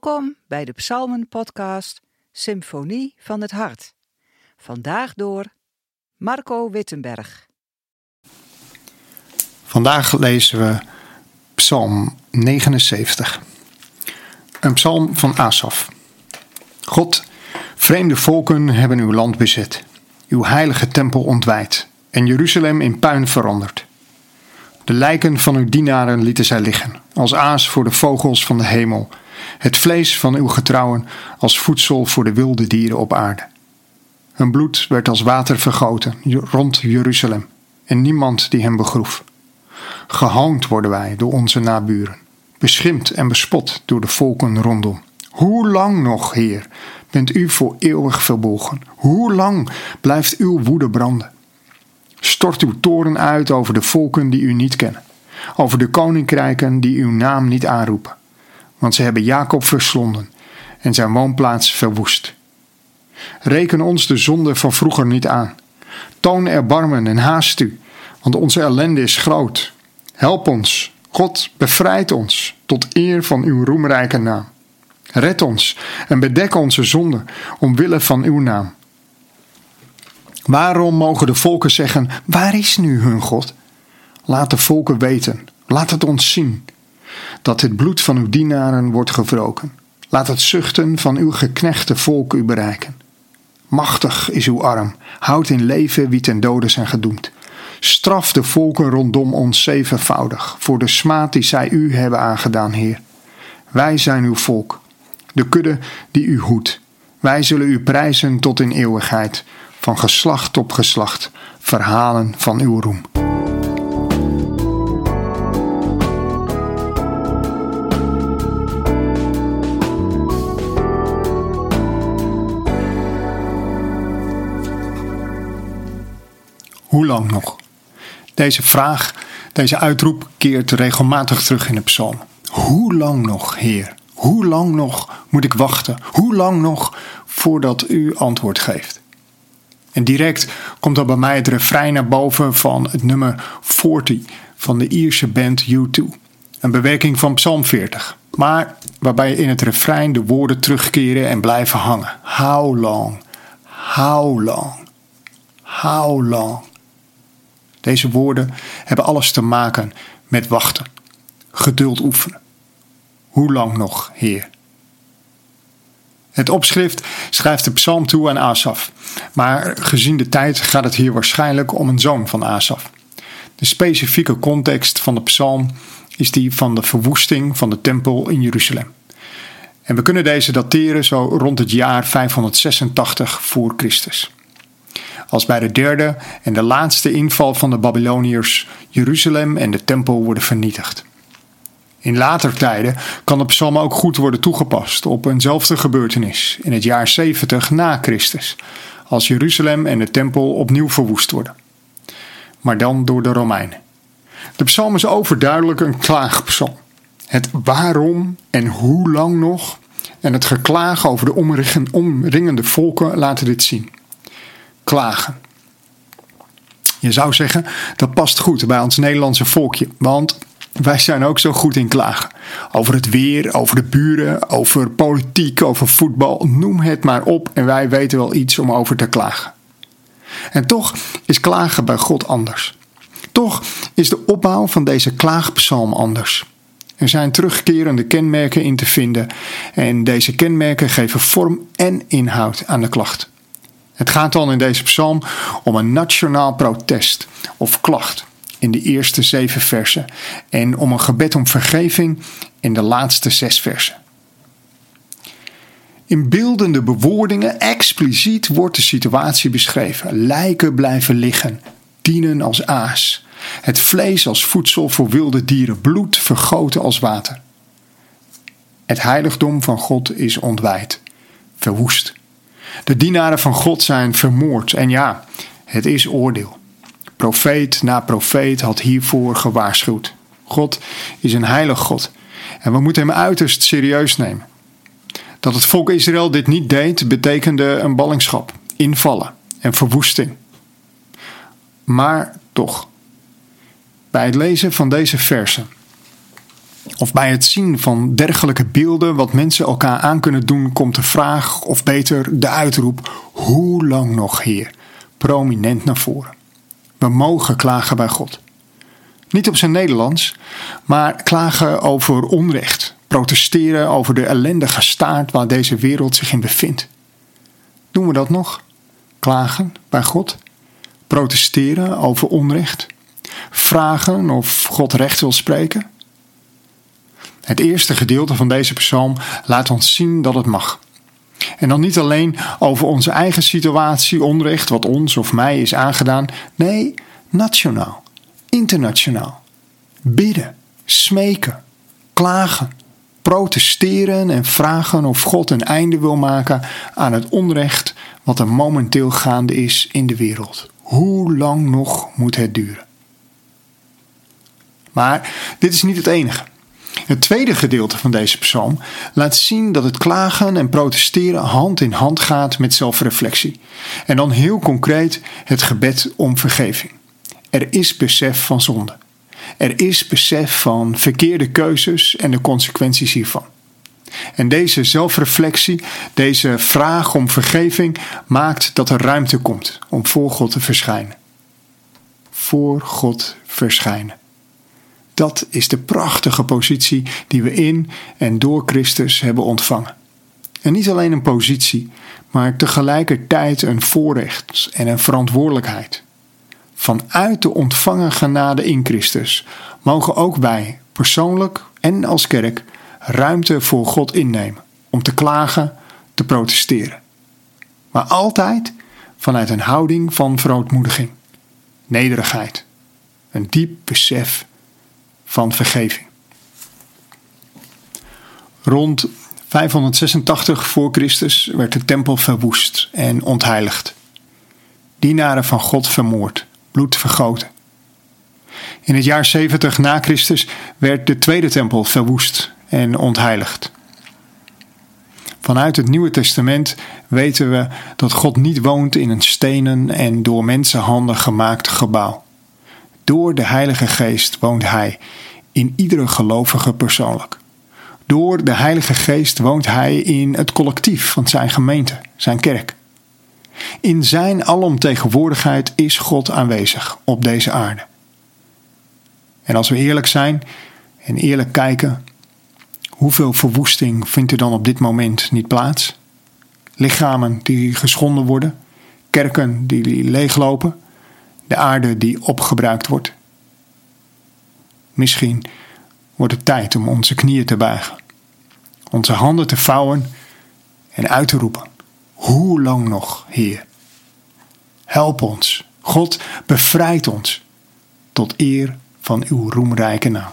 Welkom bij de Psalmen-podcast Symfonie van het Hart. Vandaag door Marco Wittenberg. Vandaag lezen we Psalm 79. Een psalm van Asaf. God, vreemde volken hebben uw land bezet, uw heilige tempel ontwijd en Jeruzalem in puin veranderd. De lijken van uw dienaren lieten zij liggen, als aas voor de vogels van de hemel, het vlees van uw getrouwen als voedsel voor de wilde dieren op aarde. Hun bloed werd als water vergoten rond Jeruzalem, en niemand die hem begroef. Gehoond worden wij door onze naburen, beschimpt en bespot door de volken rondom. Hoe lang nog, Heer, bent u voor eeuwig verbolgen? Hoe lang blijft uw woede branden? Stort uw toren uit over de volken die u niet kennen, over de koninkrijken die uw naam niet aanroepen. Want ze hebben Jacob verslonden en zijn woonplaats verwoest. Reken ons de zonde van vroeger niet aan. Toon erbarmen en haast u, want onze ellende is groot. Help ons, God, bevrijd ons, tot eer van uw roemrijke naam. Red ons en bedek onze zonde, omwille van uw naam. Waarom mogen de volken zeggen: Waar is nu hun God? Laat de volken weten, laat het ons zien, dat het bloed van uw dienaren wordt gewroken. Laat het zuchten van uw geknechte volk u bereiken. Machtig is uw arm, houd in leven wie ten dode zijn gedoemd. Straf de volken rondom ons zevenvoudig voor de smaad die zij u hebben aangedaan, Heer. Wij zijn uw volk, de kudde die u hoedt. Wij zullen u prijzen tot in eeuwigheid, van geslacht op geslacht, verhalen van uw roem. Nog? Deze vraag, deze uitroep keert regelmatig terug in de psalm. Hoe lang nog, Heer? Hoe lang nog moet ik wachten? Hoe lang nog voordat u antwoord geeft? En direct komt dan bij mij het refrein naar boven van het nummer 40 van de Ierse band U2. Een bewerking van Psalm 40, maar waarbij in het refrein de woorden terugkeren en blijven hangen. How long? How long? How long? Deze woorden hebben alles te maken met wachten, geduld oefenen. Hoe lang nog, Heer? Het opschrift schrijft de psalm toe aan Asaf, maar gezien de tijd gaat het hier waarschijnlijk om een zoon van Asaf. De specifieke context van de psalm is die van de verwoesting van de tempel in Jeruzalem. En we kunnen deze dateren zo rond het jaar 586 voor Christus als bij de derde en de laatste inval van de Babyloniërs Jeruzalem en de tempel worden vernietigd. In later tijden kan de psalm ook goed worden toegepast op eenzelfde gebeurtenis in het jaar 70 na Christus, als Jeruzalem en de tempel opnieuw verwoest worden. Maar dan door de Romeinen. De psalm is overduidelijk een klaagpsalm. Het waarom en hoe lang nog en het geklaag over de omringende volken laten dit zien klagen. Je zou zeggen, dat past goed bij ons Nederlandse volkje, want wij zijn ook zo goed in klagen. Over het weer, over de buren, over politiek, over voetbal, noem het maar op en wij weten wel iets om over te klagen. En toch is klagen bij God anders. Toch is de opbouw van deze klaagpsalm anders. Er zijn terugkerende kenmerken in te vinden en deze kenmerken geven vorm en inhoud aan de klacht. Het gaat dan in deze psalm om een nationaal protest of klacht in de eerste zeven versen en om een gebed om vergeving in de laatste zes versen. In beeldende bewoordingen expliciet wordt de situatie beschreven. Lijken blijven liggen, dienen als aas. Het vlees als voedsel voor wilde dieren, bloed vergoten als water. Het heiligdom van God is ontwijd, verwoest. De dienaren van God zijn vermoord. En ja, het is oordeel. Profeet na profeet had hiervoor gewaarschuwd. God is een heilig God. En we moeten hem uiterst serieus nemen. Dat het volk Israël dit niet deed, betekende een ballingschap, invallen en verwoesting. Maar toch, bij het lezen van deze versen Of bij het zien van dergelijke beelden wat mensen elkaar aan kunnen doen, komt de vraag, of beter de uitroep: Hoe lang nog, Heer? prominent naar voren. We mogen klagen bij God. Niet op zijn Nederlands, maar klagen over onrecht, protesteren over de ellendige staat waar deze wereld zich in bevindt. Doen we dat nog? Klagen bij God? Protesteren over onrecht? Vragen of God recht wil spreken? Het eerste gedeelte van deze psalm laat ons zien dat het mag. En dan niet alleen over onze eigen situatie, onrecht, wat ons of mij is aangedaan. Nee, nationaal, internationaal. Bidden, smeken, klagen, protesteren en vragen of God een einde wil maken aan het onrecht wat er momenteel gaande is in de wereld. Hoe lang nog moet het duren? Maar dit is niet het enige. Het tweede gedeelte van deze psalm laat zien dat het klagen en protesteren hand in hand gaat met zelfreflectie. En dan heel concreet het gebed om vergeving. Er is besef van zonde. Er is besef van verkeerde keuzes en de consequenties hiervan. En deze zelfreflectie, deze vraag om vergeving, maakt dat er ruimte komt om voor God te verschijnen. Voor God verschijnen. Dat is de prachtige positie die we in en door Christus hebben ontvangen. En niet alleen een positie, maar tegelijkertijd een voorrecht en een verantwoordelijkheid. Vanuit de ontvangen genade in Christus mogen ook wij, persoonlijk en als kerk, ruimte voor God innemen om te klagen, te protesteren. Maar altijd vanuit een houding van verootmoediging, nederigheid, een diep besef van vergeving. Rond 586 voor Christus werd de tempel verwoest en ontheiligd. Dienaren van God vermoord, bloed vergoten. In het jaar 70 na Christus werd de tweede tempel verwoest en ontheiligd. Vanuit het Nieuwe Testament weten we dat God niet woont in een stenen en door mensenhanden gemaakt gebouw. Door de Heilige Geest woont Hij in iedere gelovige persoonlijk. Door de Heilige Geest woont Hij in het collectief van Zijn gemeente, Zijn kerk. In Zijn alomtegenwoordigheid is God aanwezig op deze aarde. En als we eerlijk zijn en eerlijk kijken, hoeveel verwoesting vindt er dan op dit moment niet plaats? Lichamen die geschonden worden, kerken die leeglopen, de aarde die opgebruikt wordt. Misschien wordt het tijd om onze knieën te buigen, onze handen te vouwen en uit te roepen: Hoe lang nog, Heer? Help ons, God bevrijdt ons tot eer van uw roemrijke naam.